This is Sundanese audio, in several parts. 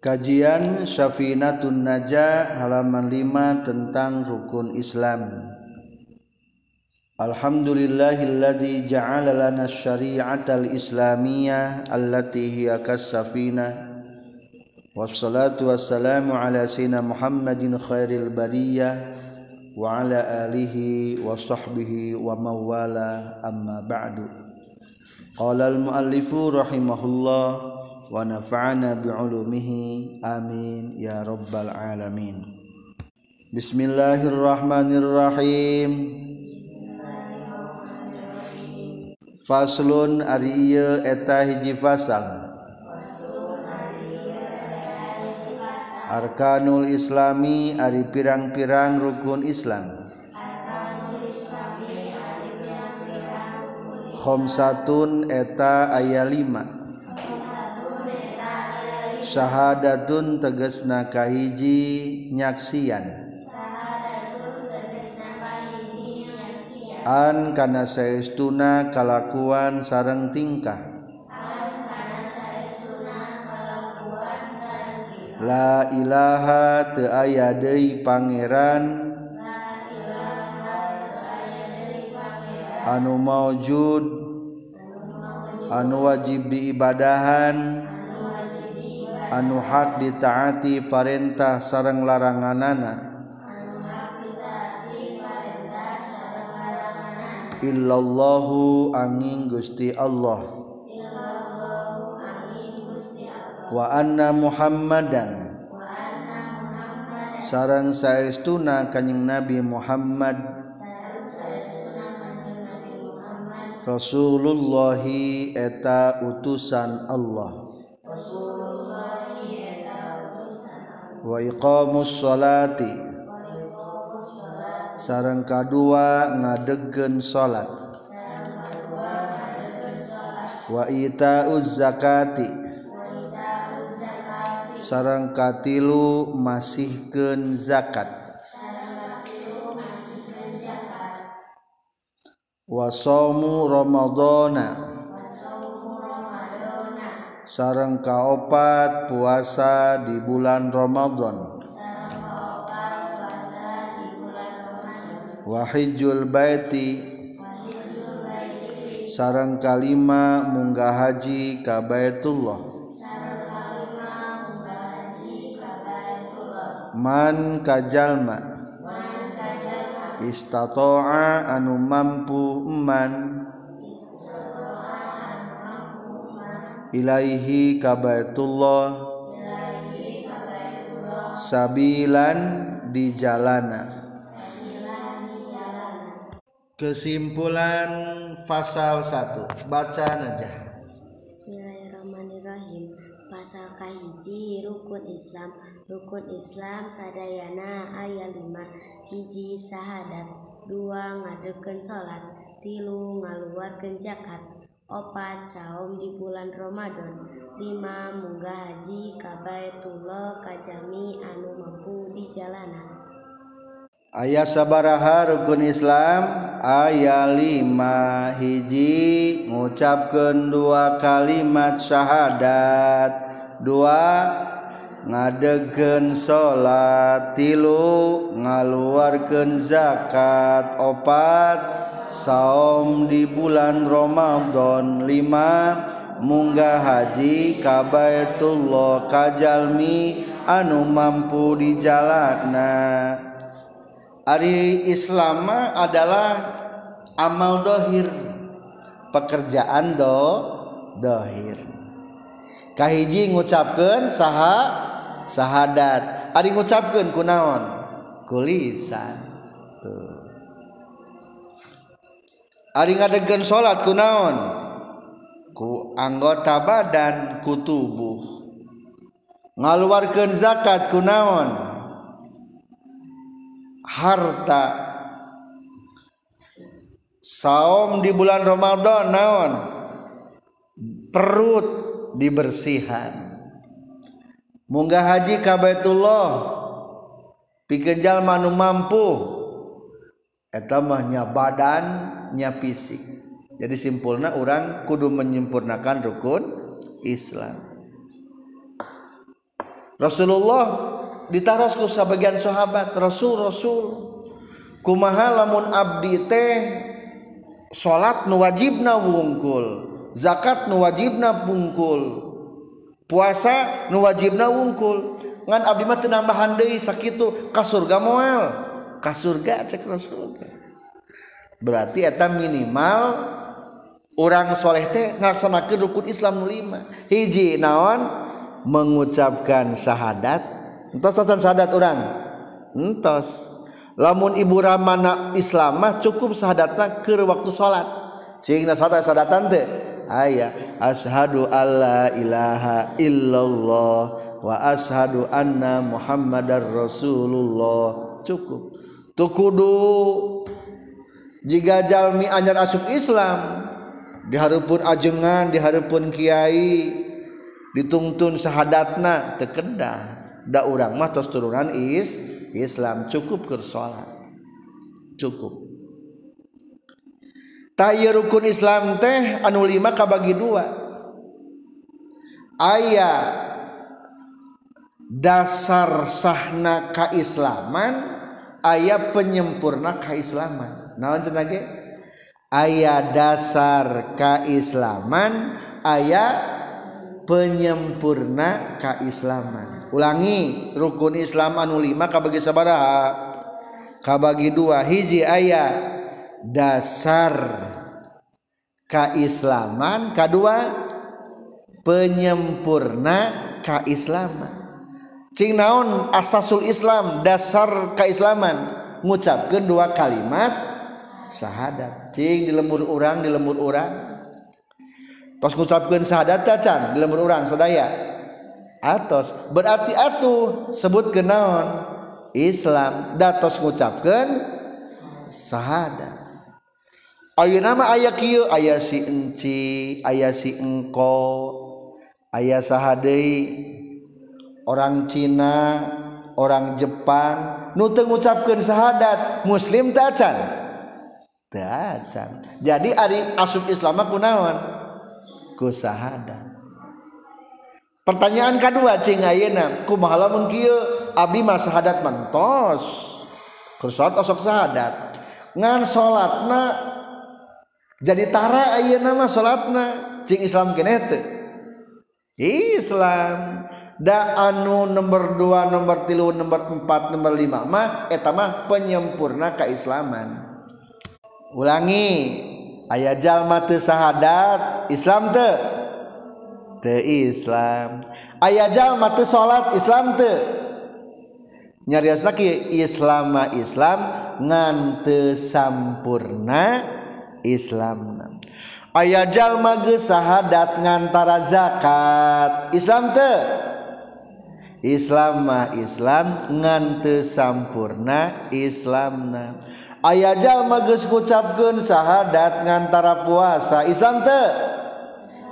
Kajian Syafinatun Naja halaman 5 tentang rukun Islam. Alhamdulillahilladzi ja'ala lana syari'atal islamiyah allati hiya kas-safinah. Wassalatu wassalamu ala sayyidina Muhammadin khairil bariyah wa ala alihi wa sahbihi wa mawala amma ba'du. Qala al-muallifu rahimahullah wa nafa'ana bi'ulumihi amin ya rabbal alamin Bismillahirrahmanirrahim Faslun ari ieu eta hiji fasal. Arkanul Islami ari pirang-pirang rukun Islam. Khomsatun eta aya lima. syahadatun tegesna kahiji nyaksian. An kana saestuna kalakuan sareng tingkah. La ilaha teu aya deui pangeran. Anu maujud. Anu wajib diibadahan. anu hak ditaati Parentah sareng laranganana. Illallahu angin Gusti Allah. Wa anna Muhammadan. Sarang saestuna kanjing Nabi Muhammad. Rasulullah eta utusan Allah. Rasul iqamus waqamussholati sarang kadua ngadegen salat. Wa waita zakati. Sarang katilu masihkeun zakat. Wa wasomu ramadhana. sareng kaopat puasa di bulan Ramadan. Wahijul baiti. Sareng kalima munggah haji ka Baitullah. Man kajalma istatoa anu mampu man. Ilaihi kabaitullah. Sabilan di jalana. Kesimpulan pasal 1 baca aja. Bismillahirrahmanirrahim. Pasal kahiji rukun Islam. Rukun Islam sadayana ayat 5 hiji sahadat. Dua ngadeken salat tilu ngaluarkeun zakat opat saum di bulan Romadhon 5 munggah haji ka Baitullah ka jami anu mampu di jalanan Ayah sabaraha rukun Islam? Ayat 5 hiji ngucapkeun dua kalimat syahadat. Dua ngadegen salat tilu ngaluarkan zakat opat saum di bulan Ramadan 5 munggah haji ka Baitullah kajalmi anu mampu di jalanna Ari Islama adalah amal dohir pekerjaan do dohir. Kahiji ngucapkan saha syahadat ari ngucapkeun kunaon kulisan. Tuh. Ari ngadegkeun salat kunaon ku anggota badan ku tubuh. Ngaluarkeun zakat kunaon harta. Saum di bulan Ramadan naon? Perut dibersihan. munggah haji ka Baitullah. Pikeun jalma nu mampu. Eta mah nya badan nya fisik. Jadi simpulna orang kudu menyempurnakan rukun Islam. Rasulullah ditaros ku sebagian sahabat Rasul Rasul kumaha lamun abdi teh salat nu wajibna wungkul zakat nu wajibna pungkul? puasa nu wajibna wungkul. Ngan abdi mah teu nambahan deui sakitu ka surga moal. Ka surga cek rasul berarti eta minimal orang soleh teh ngelaksanakan rukun Islam nu lima. Hiji naon? Mengucapkan syahadat. Entos syahadat orang entos. Lamun ibu ramana Islam mah cukup syahadatna keur waktu salat cing syahadat syahadatan teh. ayah ashadu alla ilaha illallah wa ashadu anna muhammadar rasulullah. Cukup. Tukudu. Jika jalmi anyar asup Islam diharapun ajengan diharapun kiai dituntun sahadatna tekedah da urang mah tos turunan is Islam. Cukup ker salat cukup. tayyir rukun Islam teh anu lima kabagi dua. Ayah dasar sahna kaislaman ayah penyempurna kaislaman. Naon senage ayah dasar kaislaman ayah penyempurna kaislaman. Ulangi rukun Islam anu lima kabagi sabaraha? Kabagi dua. Hiji ayah dasar keislaman kedua penyempurna keislaman. Cing naon asasul Islam dasar keislaman? Ngucapkeun dua kalimat syahadat. Cing di lembur orang di lembur orang tos ngucapkeun syahadat can di lembur urang sadaya. Atos berarti atuh sebut kenaon Islam. Datos ngucapkeun syahadat Ayo nama aya kieu aya si enci, aya si engko, aya sahadei orang Cina, orang Jepang nu teu ngucapkeun syahadat muslim teu acan. Acan. Jadi ari asup Islam kunaon? Ku syahadat. Pertanyaan kedua cing ayeuna kumaha lamun kieu abdi mah syahadat mentos. Ku osok syahadat. Ngan salatna jadi tara ayeuna nama salatna. Cing Islam kenete Islam. Da anu nomor 2 nomor 3 nomor 4 nomor 5 mah eta mah penyempurna keislaman. Ulangi. Aya jalma teu sahadat Islam teu. Teu Islam. Aya jalma teu salat Islam teu. Nyariosna lagi Islam Islam ngan teu sampurna Islam. Ayajallma sahadat ngantara zakat. Islam te? Islamah Islam ngante sampurna Islamna ayajallma kucapkan sahadat ngantara puasa. Islam te?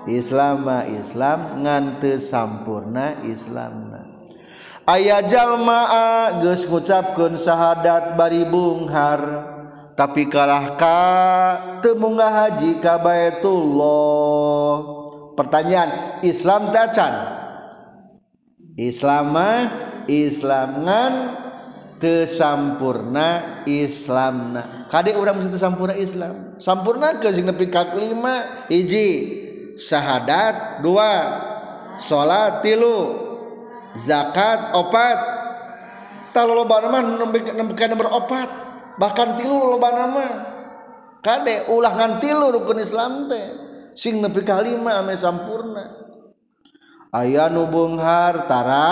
Islamah Islam ngante sampurna Islamna ayah jalma geus ngucapkan sahadat bari Bunghar tapi kalah ka temunga haji ka Baitullah. Pertanyaan Islam tacan Islam Islam ngan tesampurna Islamna. Kadek orang mesti tesampurna Islam. Sampurna ke sing nepi ka lima? Hiji syahadat. Dua salat tilu zakat. Opat. Talolobana mah nembekan nomor opat. bahkan tilu loba nama kade ulah ngan tilu rukun Islam teh. Sing nepi kalima ame sampurna. Aya nu beunghar tara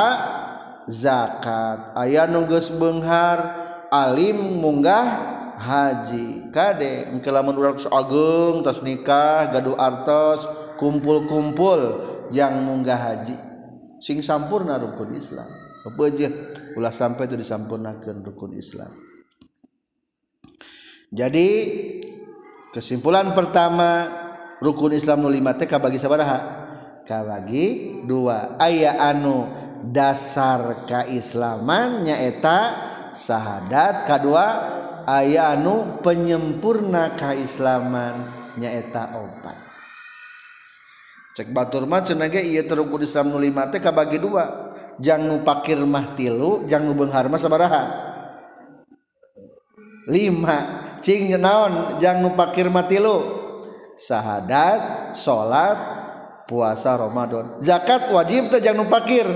zakat. Aya nu geus beunghar alim munggah haji. Kade engke lamun urang ageung tos nikah gaduh artos kumpul-kumpul yang munggah haji. Sing sampurna rukun Islam. Beujeuh ulah sampai teu disampurnakeun rukun Islam. jadi kesimpulan pertama rukun Islam nu lima teh kabagi sabaraha? Kabagi dua. Aya anu dasar kaislaman nyaeta syahadat kedua aya anu penyempurna keislaman nyaeta opat cek batur mah cenah ge ieu terukun Islam nu lima teh kabagi dua. Jang nu pakir mah tilu jang nu beunghar mah sabaraha? Lima. cing naon jang nu pakir mati lu. Syahadat salat puasa Ramadan. Zakat wajib teh jang nu pakir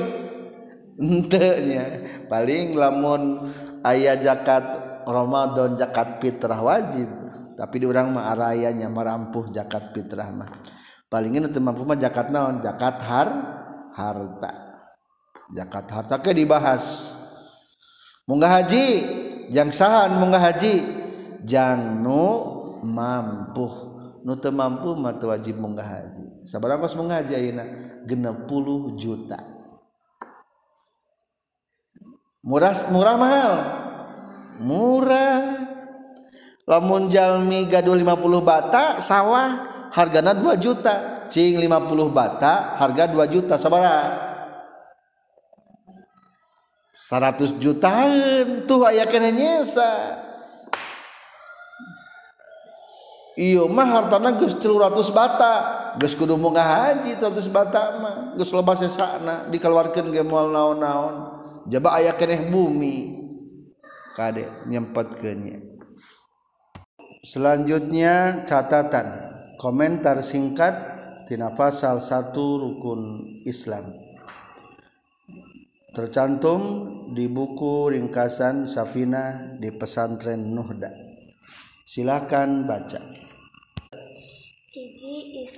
nya. Paling lamun ayah zakat Ramadan zakat fitrah wajib. Tapi di orang mah arayanya merampuh zakat fitrah mah. Palingin itu mampu mah zakat naon? Zakat har harta. Zakat harta ke dibahas. Munggah haji yang sahan munggah haji. janu mampu. Nute mampu teu wajib munggah haji sabaraha kos mengaji ayeuna? 60 juta. Murah murah mahal. Murah. Lamun jalmi gaduh 50 bata sawah hargana 2 juta. Cing 50 bata harga 2 juta sabaraha 100 jutaan tuh aya kena nyesa. Iya mah hartana geus 300 bata geus kudu munggah haji 300 bata mah geus loba sesana dikeluarkeun ge moal naon-naon. Jaba aya keneh bumi kade nyempetkeunnya selanjutnya catatan komentar singkat tina pasal 1 rukun Islam. Tercantum di buku ringkasan Safina di pesantren Nuhda. Silakan baca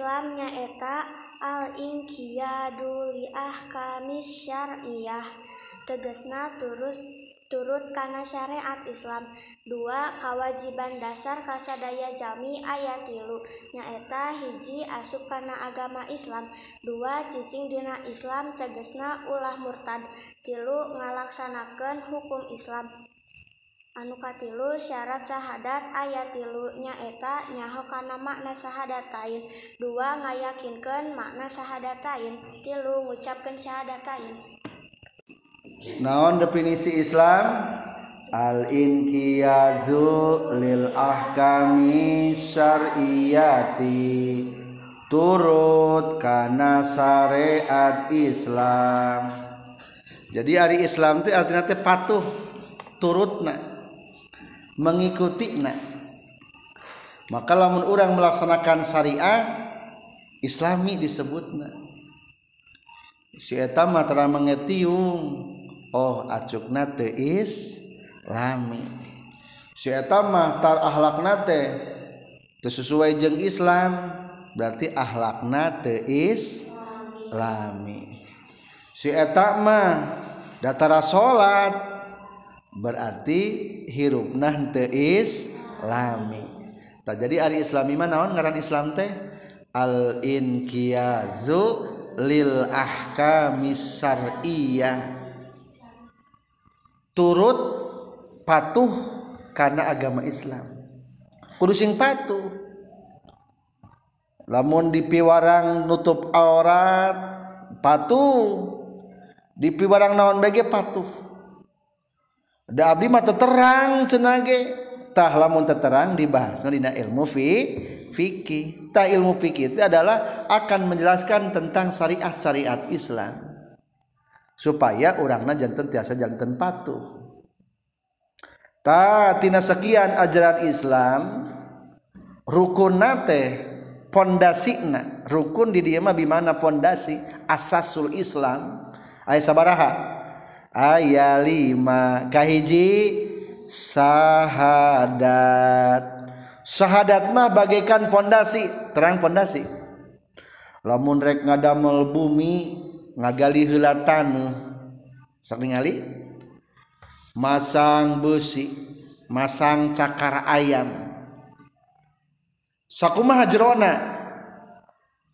Islamnya eta al inqiyadu li ahkamis syar'iyah tegasna turut turut kana syariat Islam. Dua kewajiban dasar kasadaya jami ayat tilu nyaeta hiji asup kana agama Islam. Dua cicing dina Islam tegesna ulah murtad. Tilu ngalaksanakan hukum Islam anu katilu syarat sahadat ayat tilu nyaeta nyaho kana makna sahadatain. Dua ngayakinkan makna sahadatain. Tilu ngucapkan syahadatain naon definisi Islam? Al inqiyazu lil ahkami syar'iyati. Turut kana syariat Islam. Jadi hari Islam itu artinya patuh turutna mengikuti na maka lamun orang melaksanakan syariah islami disebut si etama tera mengetiung oh acuk nate is lami si etama tar ahlak nate sesuai jeng Islam berarti ahlakna te is lami si etama datara sholat berarti hirupna teu islami. Tak jadi ari islami mah naon ngaran Islam teh? Al inqiyazu lil ahkamis syar'iyyah turut patuh karena agama Islam. Kudu sing patuh. Lamun di piwarang nutup aurat patuh. Di piwarang naon bege patuh da abdi mah terang cenage. Tah lamun terang dibahas dina ilmu fi fikih. Tah ilmu fikih itu adalah akan menjelaskan tentang syariat-syariat Islam. Supaya orangna jantan tiasa jantan patuh. Ta tina sekian ajaran Islam rukun nate pondasina. Rukun di dia mah bimana pondasi? Asasul Islam. Ayat sabaraha aya lima. Kahiji? Syahadat syahadat mah bagaikan fondasi. Terang fondasi. Lamun rek ngadamel bumi ngagali heula taneuh ningali? Masang besi masang cakar ayam. Sakumaha jerona?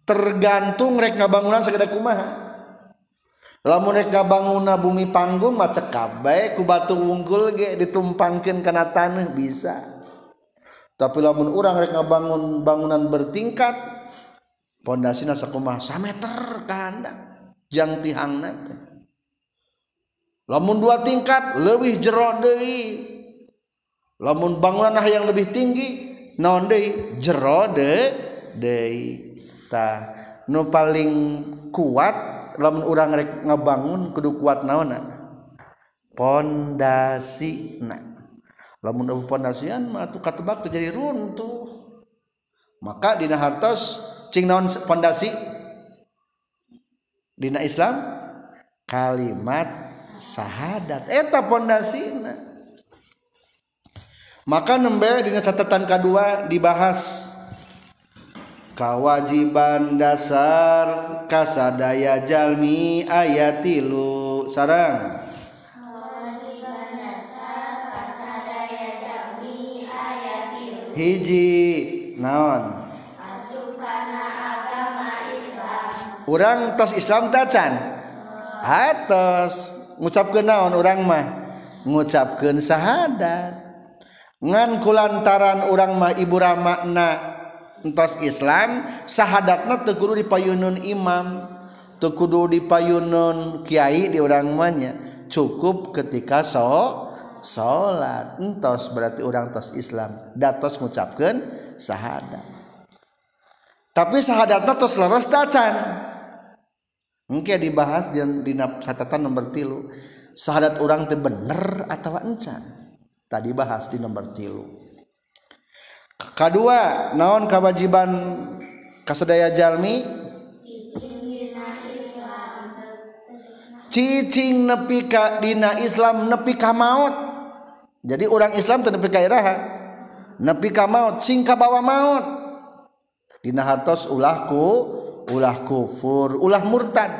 Tergantung rek ngabangunan sagede kumaha. lamun bangun bumi panggung maca kabeh ku batu wungkul ge ditumpangkeun kana tanah bisa. Tapi lamun urang rek ngabangun bangunan bertingkat pondasina sakumaha sameter ka handap jang tihangna teh. Lamun dua tingkat lebih jero deui. Lamun bangunan yang lebih tinggi naon deui? Jero deui. Tah nu paling kuat lamun urang rek ngebangun kudu kuat naon pondasi lamun abu pondasian mah tuh katebak tuh jadi runtuh. Maka dina hartos cing naon pondasi? Dina Islam? Kalimat syahadat eta pondasina. Maka nembe dina catatan kedua dibahas. kewajiban dasar kasadaya jalmi ayat tilu sarang dasar, jalmi, hiji naon? Orang tos Islam tacan atas ngucapkan naon orang mah? Ngucapkan syahadat ngan kulantaran orang mah ibu ramakna entos Islam sahadatna teu kudu dipayunun imam teu kudu dipayunun kiai di urang manya cukup ketika so salat entos berarti urang tos Islam. Datos ngucapkeun sahadat tapi sahadatna tos leres tacan mungkin dibahas di dina catatan nomor tilu. Sahadat orang teu bener atau encan? Tadi bahas di nomor tilu. kedua naon kewajiban kasadaya jalmi? Cicing nepi ka dina Islam nepi ka maut. Jadi orang Islam teu nepi ka iraha? Nepi ka maut sing ka bawa maut. Dina hartos ulahku ulah kufur ulah murtad.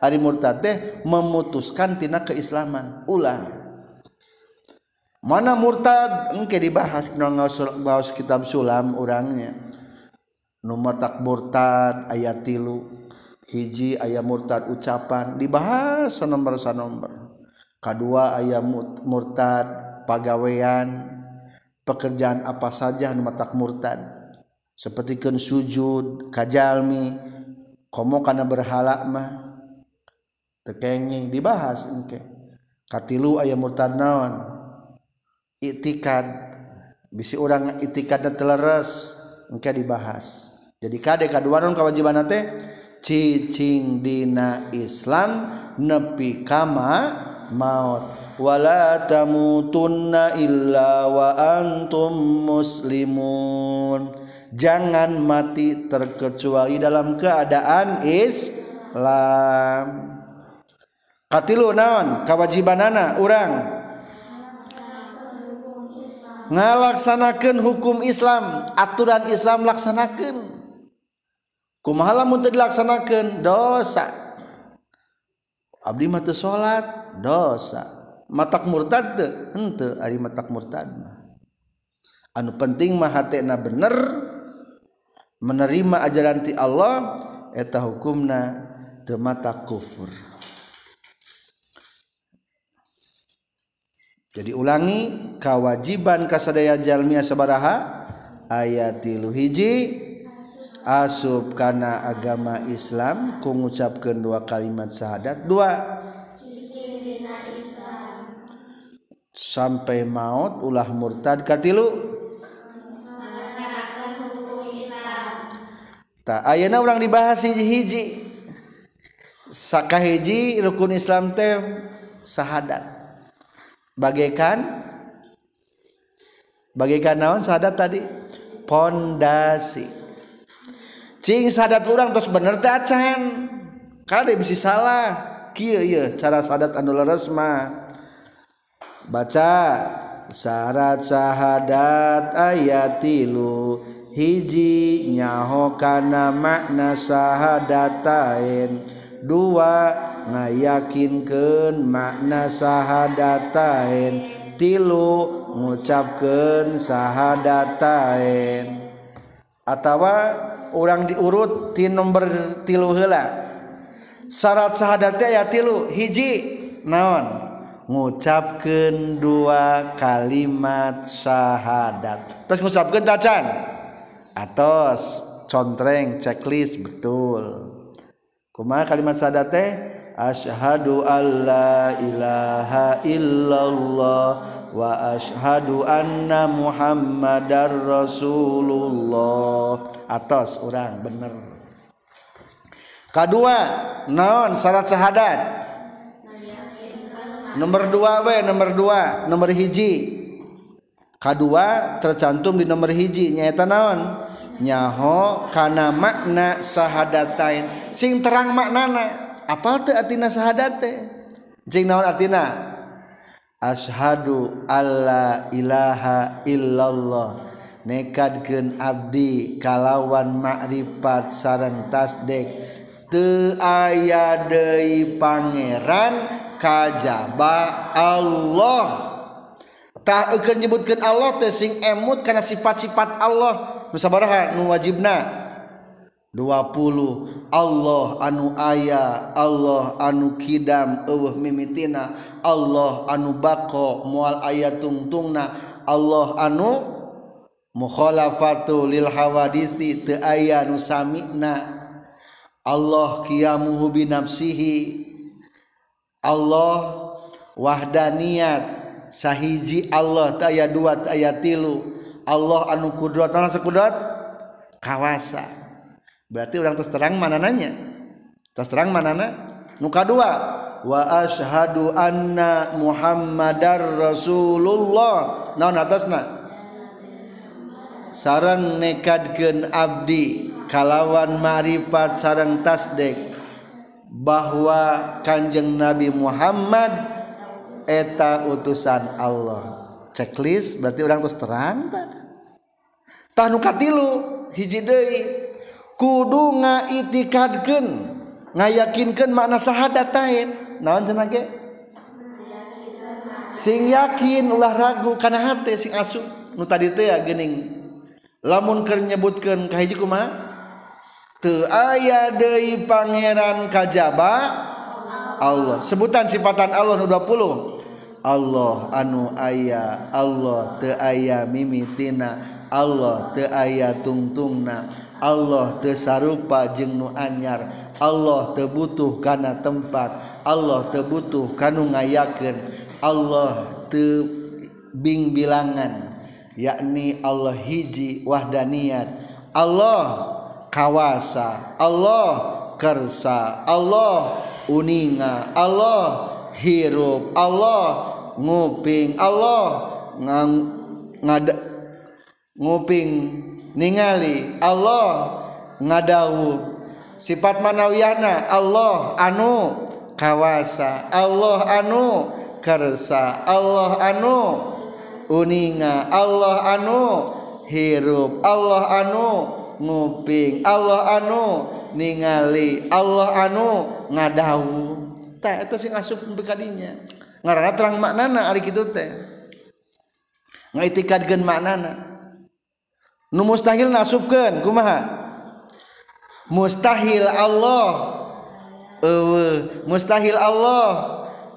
Ari murtad teh memutuskan tina keislaman ulah. mana murtad? Engke dibahas ngaos kitab sulam orangnya nomor tak murtad ayat tilu. Hiji ayat murtad ucapan. Dibahas nomor nomor kedua ayat murtad pagawean. Pekerjaan apa saja nomor tak murtad. Seperti kan sujud kajalmi komo karena berhala mah. Tekenging dibahas engke. Katilu ayat murtad naon? itikad. Bisi orang itikad teleres engke dibahas. Jadi kade kaduanun kewajiban teh cicing dina Islam nepi kama maut. Wala tamutunna illa wa antum muslimun. Jangan mati terkecuali dalam keadaan Islam. Katilu naon kawajibanana urang. ngalaksanakan hukum Islam aturan Islam laksanakan kumaha lamun teu dilaksanakeun? Dosa. Abdi mah teu salat dosa. Matak murtad teu henteu ari matak murtad mah. Anu penting mah hatena bener menerima ajaran ti Allah eta hukumna teu mata kufur. jadi ulangi kewajiban kasadaya jalmiah sabaraha ayat tilu hiji asub kana agama Islam ku ngucapkeun dua kalimat syahadat. Dua sampai maut ulah murtad katilu tak ayana orang dibahas hiji hiji. Sakahiji rukun Islam teh sahadat bagaikan? Bagaikan naon? Sadat tadi? Pondasi. Cing sadat orang terus bener teh acan. Kade bisa salah. Kieu ieu cara sadat anu leres mah baca syarat syahadat ayat tilu hiji nyaho kana makna syahadatain dua ngayakinkan makna sahadatain tilu ngucapkan sahadatain atawa orang diurut ti nomor tilu hela syarat sahadatnya ya tilu. Hiji naon? Ngucapkan dua kalimat syahadat. Terus ngucapkan tacan atos. Contreng checklist betul. Kumaha kalimat syahadat teh? Ashadu an la ilaha illallah wa ashadu anna muhammadar rasulullah. Atas orang bener. Kedua naon syarat syahadat? Nomor dua we nomor dua nomor hiji. Kedua tercantum di nomor hiji nyata naon? Nyaho kana makna syahadatain sing terang maknana. apal teh artina syahadat teh? Jeung naon artina? Ashadu alla ilaha illallah. Nekadkeun abdi kalawan makrifat sareng tasdek. Teu aya deui pangeran kajaba Allah. Tah eukeun nyebutkeun Allah teh sing emut kana sifat-sifat Allah. Nu sabaraha nu wajibna. 20 Allah anu aya Allah anu Kidam uh mimitina. Allah anu bako mual aya tungtungna. Allah anu mukholafatu lil hawadisi teu aya nu samina. Allah qiyamuhu binafsihi. Allah wahdaniyat sahiji Allah taya dua ayat tilu. Allah anu kudrat tanah sekudrat kawasa. berarti orang terus terang mana nanya? Terus terang mana na? Nuka dua. Wa ashadu anna muhammadar rasulullah. Naon atasna sarang nekadkeun abdi kalawan marifat sarang tasdek bahwa kanjeng Nabi Muhammad eta utusan Allah. Checklist berarti orang terus terang tah nu katilu hiji deui. kudu ngaitikadkeun ngayakinkeun makna syahadat tahin naon cenah ge? Sing yakin ulah ragu kana hate sing asup nu tadi teh ya geuning. Lamun keur nyebutkeun ka hiji kumaha? Teu aya deui pangeran kajaba. Allah. Sebutan sifatan Allah nu 20 Allah anu aya Allah teu aya mimitina. Allah teu aya tungtungna. Allah tesarupa jeung nu anyar. Allah tebutuh kana tempat. Allah tebutuh kanu ngayaken Allah tebing bilangan yakni Allah hiji wahdaniyat Allah kawasa. Allah kersa. Allah uninga. Allah hirup. Allah nguping. Allah ngang, ngada, nguping ningali Allah ngadawu sifat manawiyana Allah anu kawasa Allah anu kersa Allah anu uninga Allah anu hirup Allah anu nguping Allah anu ningali Allah anu ngadawu teh itu sing asup bekadinya ngarana terang maknana ari kitu teh. Ngaitikadkeun maknana. nu mustahil nasubkeun kumaha? Mustahil Allah. Ewe. mustahil Allah.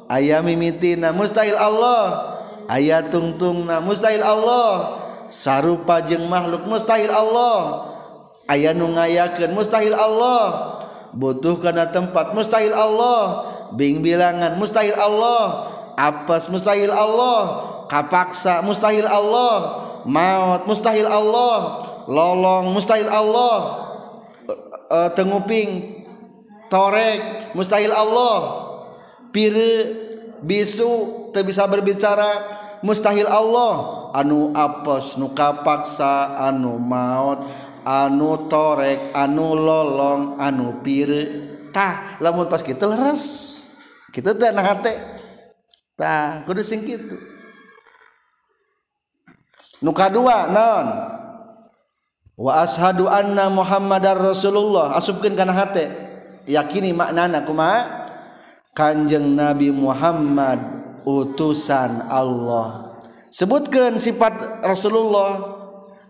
Aya mimitina mustahil Allah. Aya tungtungna mustahil Allah. Sarupa jeung makhluk mustahil Allah. Aya nu ngayakeun mustahil Allah. Butuh karena tempat mustahil Allah. Bing bilangan mustahil Allah. Apes mustahil Allah. Kapaksa mustahil Allah. maut mustahil Allah. Lolong mustahil Allah. E, tenguping torek mustahil Allah. Pire bisu teu bisa berbicara mustahil Allah. Anu apes nu kapaksa anu maut anu torek anu lolong anu pire. Tah lamun pas kitu leres. Kita teh nah hate tah kudu sing kitu nuka dua naon? Wa ashadu anna muhammadar rasulullah. Asupkan kana hate. Yakini maknana kuma kanjeng nabi muhammad utusan Allah. Sebutkan sifat rasulullah.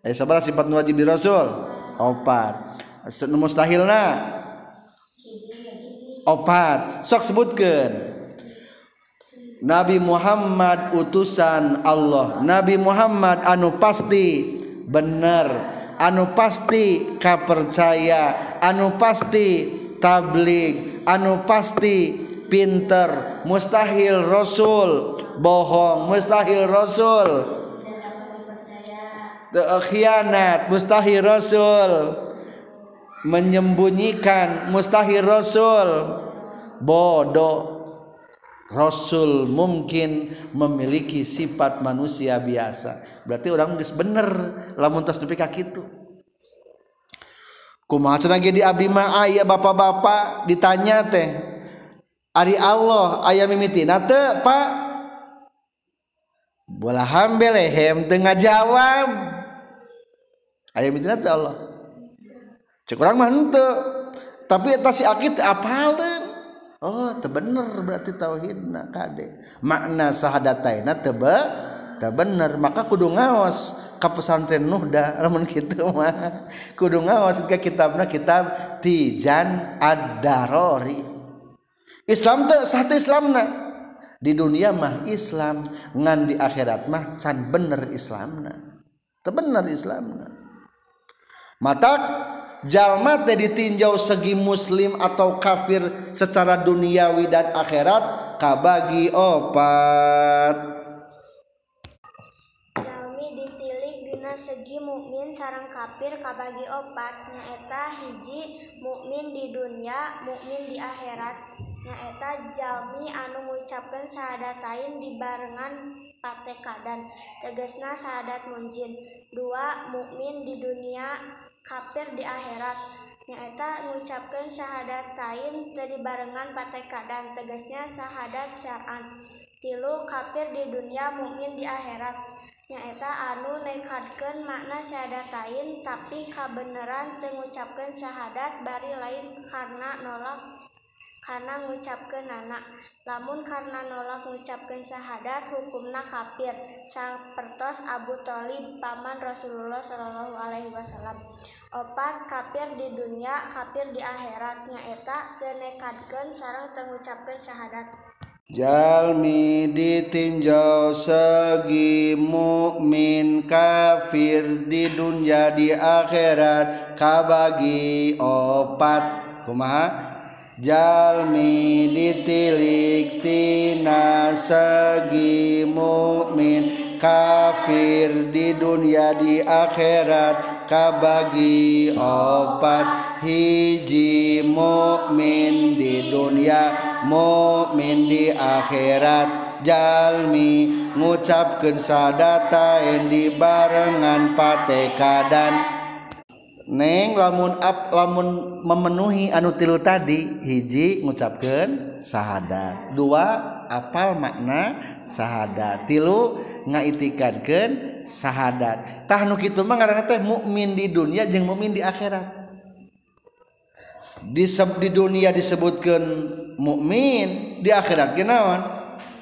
Eh sabar sifat wajib di rasul opat mustahilna. Opat. Sok sebutkan Nabi Muhammad utusan Allah. Nabi Muhammad anu pasti bener anu pasti kapercaya anu pasti tablik anu pasti pinter. Mustahil rasul bohong. Mustahil rasul. Khianat mustahil rasul. Menyembunyikan. Mustahil rasul. Bodoh rasul mungkin memiliki sifat manusia biasa. Berarti orang geus bener lamun tos nepi ka kitu. Kumaha cenah di abdi mah aya bapak-bapak ditanya teh. Ari Allah aya mimitina teu Pak? Bola hambelehem teu ngajawab. Aya mimitina teu Allah. Cek urang mah tapi eta si akid apaleun Oh bener berarti tauhidna kade. Makna sahadaina tebe bener. Maka kudu ngaos ke pesantren Nuhda namun gitu mah. Kudu ngaos ke kitabna kitab Tijan Ad-Darori. Islam teh satu Islamna. Di dunia mah Islam ngan di akhirat mah can bener Islamna. Teu bener Islamna. Matak jalma teh ditinjau segi muslim atau kafir secara duniawi dan akhirat kabagi opat. Jalmi ditilik dina segi mukmin sarang kafir kabagi opat. Nyaeta hiji mukmin di dunia mukmin di akhirat. Nyaeta jalmi anu mengucapkan syahadatain dibarengan patekadan. Tegesna syahadat munjin. Dua mukmin di dunia kafir di akhirat. Nyaeta mengucapkan syahadat lain terdibarenngan patekadan tegasnya syahadat syaan tilu kafir di dunia mukmin di akhirat. Nyaeta anu nekadkan makna syahadat lain tapi kabenaran mengucapkan syahadat bari lain karena nolak karena ngucapkan anak namun karena nolak mengucapkan syahadat hukumna kafir. Sapertos Abu Thalib paman Rasulullah Shallallahu Alaihi Wasallam. Opat kafir di dunia kafir di akhirat. Nyaeta kenekadkan sarang tengucapkan syahadat. Jalmi ditinjau segi mukmin kafir di dunia di akhirat. Kabagi opat. Kumaha? Jalmi ditilik tina segi mukmin kafir di dunia di akhirat kabagi opat. Hiji mukmin di dunia mukmin di akhirat. Jalmi ngucapkeun sadatain di barengan patekadan neng lamun up lamun memenuhi anu tilu tadi hiji ngucapkan syahadat dua apal makna syahadat tilu ngaitikadkeun syahadat tah nu kitu mah ngaranna teh mukmin di dunia jeung mukmin di akhirat. Di di dunia disebutkan mukmin di akhirat kenawan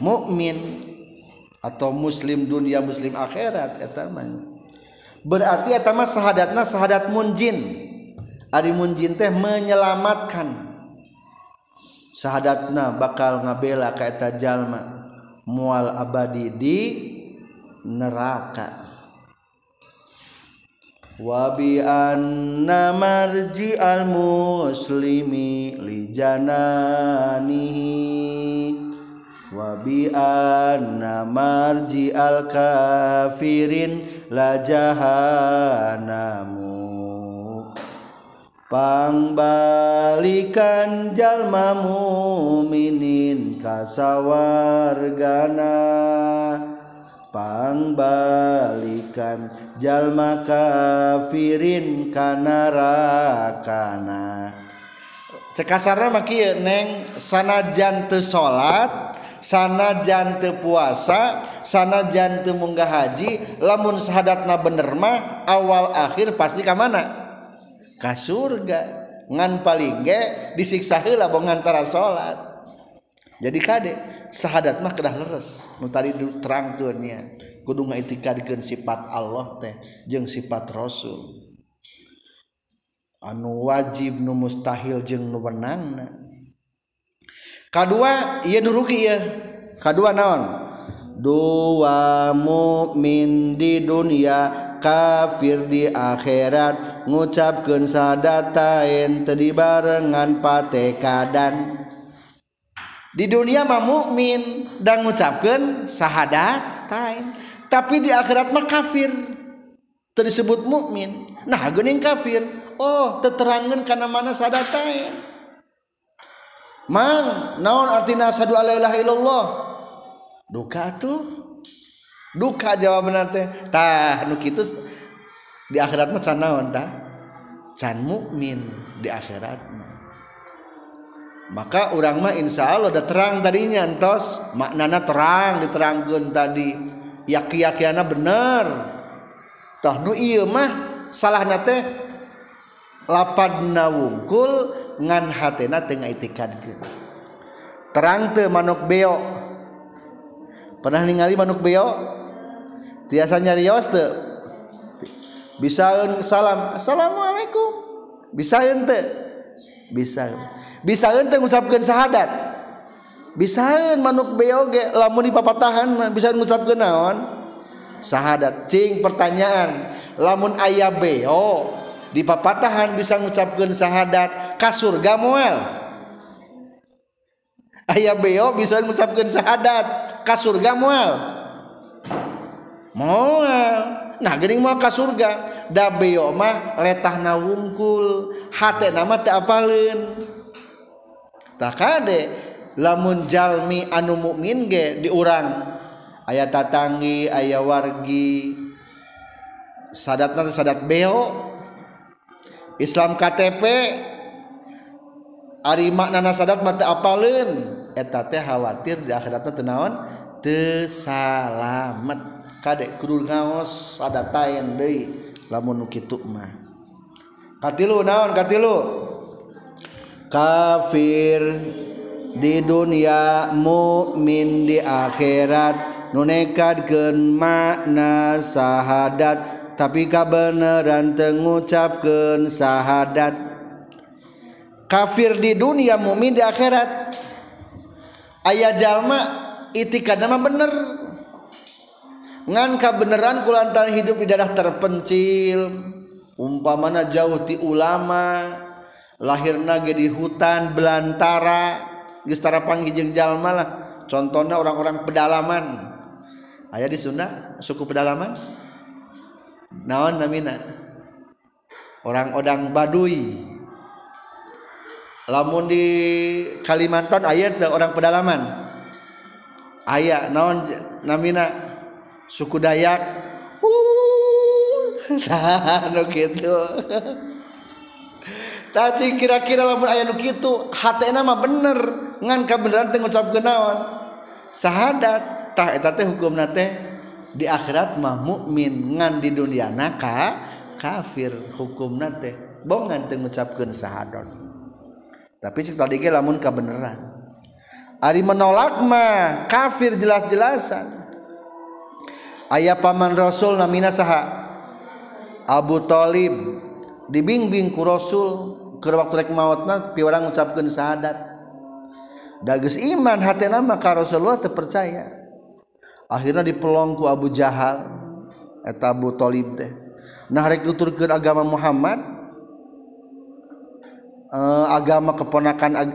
mukmin atau muslim dunia muslim akhirat eta mah. Berarti eta mah sahadatna sahadat munjin. Ari munjin teh menyelamatkan. Sahadatna bakal ngabela ka eta jalma. Mual abadi di neraka. Wa bi anna marji al muslimi li jananihi. Wa bi anna marji al kafirin lajahanamupangbalikan jalma muminin kasawargana pangbalikan jalma kafirin kanarakana cekasarna maki neng sanajan teu salat sana jante puasa sana jante munggah haji lamun sahadatna bener mah awal akhir pasti ka mana? Ka surga. Ngan paling ge disiksa heula bongantara salat jadi kade sahadat mah kedah leres. Nu tadi diterangkeun nya kudu ngaitikadkeun sifat Allah teh jeung sifat Rasul. Anu wajib nu mustahil jeung nu wenangna kedua iya nurugi ya kedua naon? Dua mukmin di dunia kafir di akhirat. Ngucapkeun sadatain teu barengan patekadan di dunia mah mukmin dan ngucapkeun sahadatain tapi di akhirat mah kafir. Teu disebut mukmin. Nah geuning kafir. Oh teterangan karena mana sadata Mang naon artina asyhadu alla ilaha illallah. Duka tuh. Duka jawabna teh. Tah nu kitu di akhirat mah can naon tah? Can mukmin di akhirat mah. Maka orang mah insya Allah udah terang tadinya entos maknana terang diterangkan tadi yaki-yakiana bener. Tah nu iya mah salah nate lapadna wungkul ngan hatena tengah itikadkeun terang teu manuk beo. Pernah ningali manuk beo? Tiasa nyarios teu. Bisaeun salam. Assalamualaikum. Bisaeun teu. Bisaeun. Bisaeun teu ngucapkeun syahadat bisaeun manuk beo ge lamun dipapatahan bisa ngucapkeun naon? Syahadat cing pertanyaan. Lamun aya beo di papatahan bisa mengucapkan syahadat kasur gamuel ayah beo bisa mengucapkan syahadat kasur gamuel moal nah gering mau ke surga. Da beo mah letah nawungkul hate nama teh apalin takade lamun jalmi anu mukmin ge di urang aya tatangi aya wargi. Sadatna sadat beo. Islam KTP Ari makna sadat mata apalin eta teh khawatir di akhiratnya tenaon tesalamet kadek kudu ngaos sadatayan deui. Lamun kitu mah. Katilu naon katilu? Kafir di dunia mukmin di akhirat. Nunekadkeun makna sahadat. tapi kabeneran tengucapkan syahadat kafir di dunia mukmin di akhirat. Ayah jalma itikad nama bener. Ngan kabeneran kulantaran hidup di daerah terpencil. Umpamana jauh ti ulama lahirna ge di hutan belantara geus tara jeung jalma lah. Contohnya orang-orang pedalaman. Ayah di Sunda suku pedalaman? naon namina? Orang-orang baduy. Lamun di Kalimantan ayat orang pedalaman. Ayat naon namina? Suku Dayak. Uh, gitu tadi kira-kira lamun ayat gitu hatena mah bener. Ngan kabeneran teu ngucapkeun naon? Sahadat. Tah eta teh hukumna teh di akhirat mah mukmin ngan di dunia naka kafir hukum nate bongan tengucapkan syahadat tapi cek tadi ke lamun kebenaran ari menolak mah kafir jelas-jelasan. Ayah paman rasul namina saha? Abu Talib. Dibimbing ku rasul. Ke waktu rek mautna piurang ngucapkeun syahadat. Dagus iman hatena ka Rasulullah terpercaya akhirnya dipelongku Abu Jahal eta Abu Thalib teh. Nah rek nuturkeun agama Muhammad eh, agama keponakan ag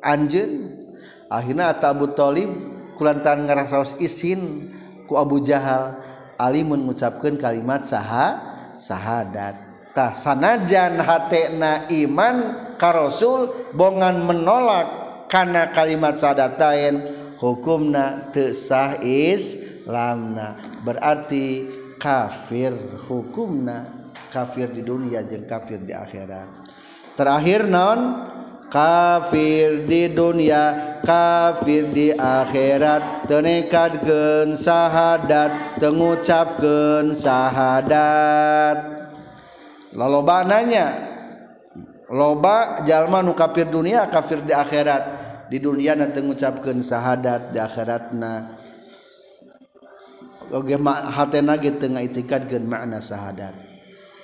anjeun akhirnya eta Abu Thalib kulantaran ngarasaos isin ku Abu Jahal Ali mengucapkan kalimat saha sahadat. Tah sanajan hatena iman karosul bongan menolak karena kalimat sadatayen hukumna tesah Islamna berarti kafir hukumna kafir di dunia jeung kafir di akhirat. Terakhir non kafir di dunia kafir di akhirat. Tenekadkeun sahadat tengucapkeun sahadat loloba nanya loba jalma nu kafir dunia kafir di akhirat di duniana teu ngucapkeun syahadat di akhiratna. Oge hatena ge teu ngaitikadkeun makna syahadat.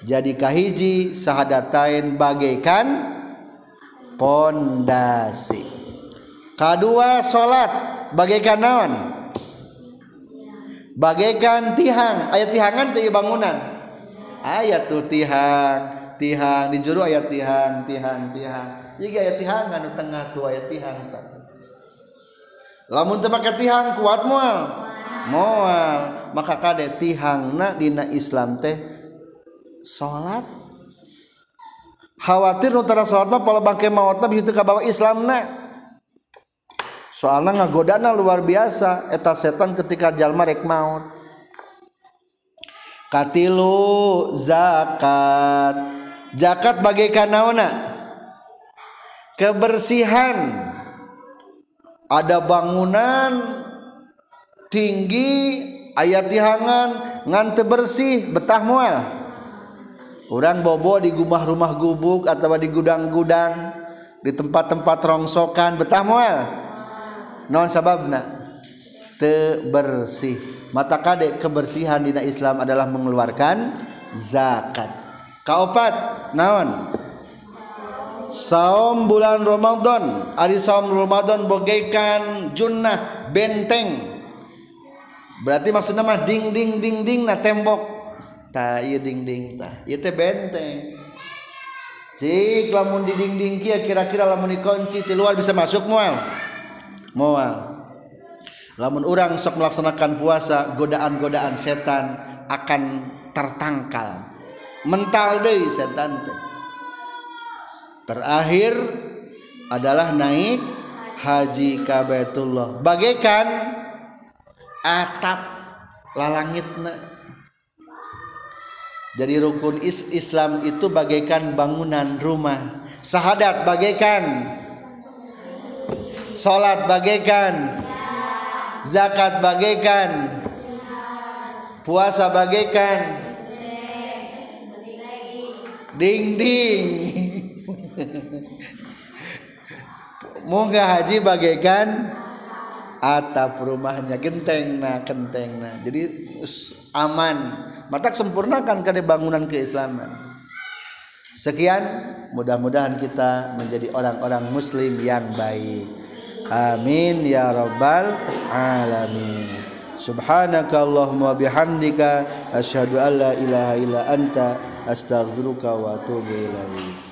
Jadi kahiji syahadatain bagaikan pondasi. Kadua salat bagaikan naon? Bagaikan tihang. Ayat tihangan teh bangunan. Ayat tuh tihang tihang. Di juru ayat tihang tihang tihang. Ayat tihang anu tengah tu ayat tihang tak lamun teu make tihang kuat moal. Moal. Maka kade tihang na dina Islam teh salat. Khawatir nutara salatna pola bangke mautna bisa teu kabawa Islamna. Soalnya ngagodana luar biasa eta setan ketika jalma rek maut. Katilu zakat. Zakat bagaikan naona kebersihan. Ada bangunan tinggi ayat tihangan ngante bersih betah mual. Orang bobo di rumah-rumah gubuk atau di gudang-gudang di tempat-tempat rongsokan betah mual. Non sababna te bersih mata kade kebersihan di Islam adalah mengeluarkan zakat. Kaopat naon saum bulan Ramadan. Ari saum Ramadan bogeikan junnah benteng. Berarti maksudnya mah ding ding ding ding na tembok. Ta iya ding ding ta. Iya teh benteng. Cik lamun di ding ding kia kira-kira lamun dikunci di luar bisa masuk mual? Mual. Lamun orang sok melaksanakan puasa godaan-godaan setan akan tertangkal. Mental deh setan teh terakhir adalah naik haji kabetullah bagaikan atap lalangitna jadi rukun is Islam itu bagaikan bangunan rumah. Sahadat bagaikan. Salat bagaikan. Zakat bagaikan. Puasa bagaikan. Ding ding Moga haji bagaikan atap rumahnya. Genteng nah genteng nah jadi aman. Mata sempurnakan kade bangunan keislaman. Sekian mudah-mudahan kita menjadi orang-orang muslim yang baik. Amin ya rabbal alamin. Subhanaka allahumma bihamdika asyhadu an la ilaha illa anta astaghfiruka wa atubu ilaik